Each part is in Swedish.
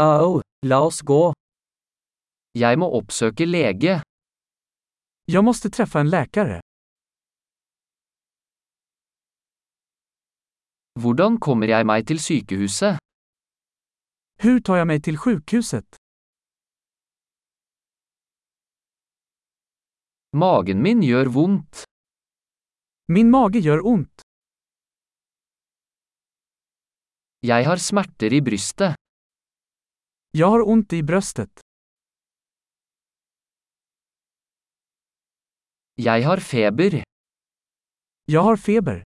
Au, la oss gå. Jeg må oppsøke lege. Jag måste träffa en läkare. Hvordan kommer jeg meg til sykehuset? Hur tar jag mig till sjukhuset? Magen min gjør vondt. Min mage gör ont. Jeg har smerter i brystet. Jag har ont i bröstet. Jeg har feber. Jag har feber.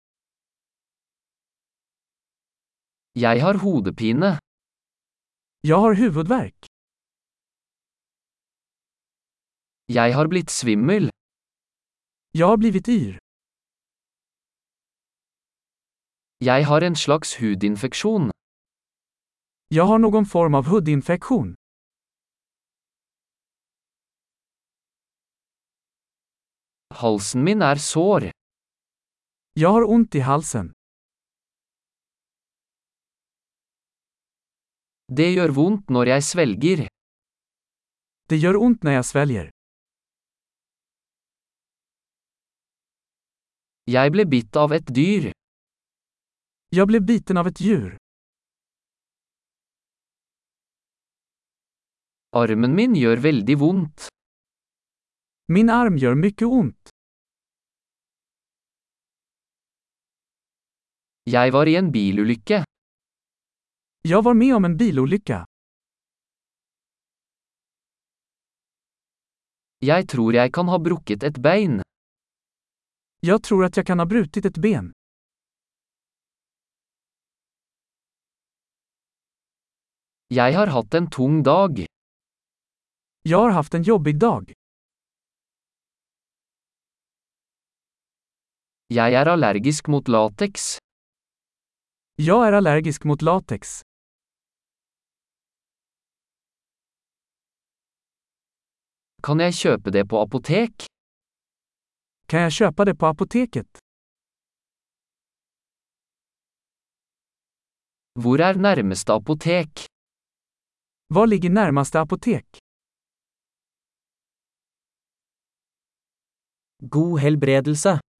Jeg har hodepine. Jag har huvudvärk. Jeg har blitt svimmel. Jag har blivit yr. Jeg har en slags hudinfeksjon. Jag har någon form av hudinfektion. Halsen min er sår. Jag har ont i halsen. Det gjør vondt når jeg svelger. Det gör ont när jag sväljer. Jeg ble bitt av et dyr. Jag blev biten av ett djur. Armen min gjør veldig vondt. Min arm gör mycket ont. Jeg var i en bilulykke. Jag var med om en bilolycka. Jeg tror jeg kan ha brukket et bein. Jag tror att jag kan ha brutit ett ben. Jeg har hatt en tung dag. Jag har haft en jobbig dag. Jeg er allergisk mot lateks. Jag är allergisk mot latex. Kan jeg kjøpe det på apotek? Kan jag köpa det på apoteket? Hvor er nærmeste apotek? Var ligger närmaste apotek? God helbredelse.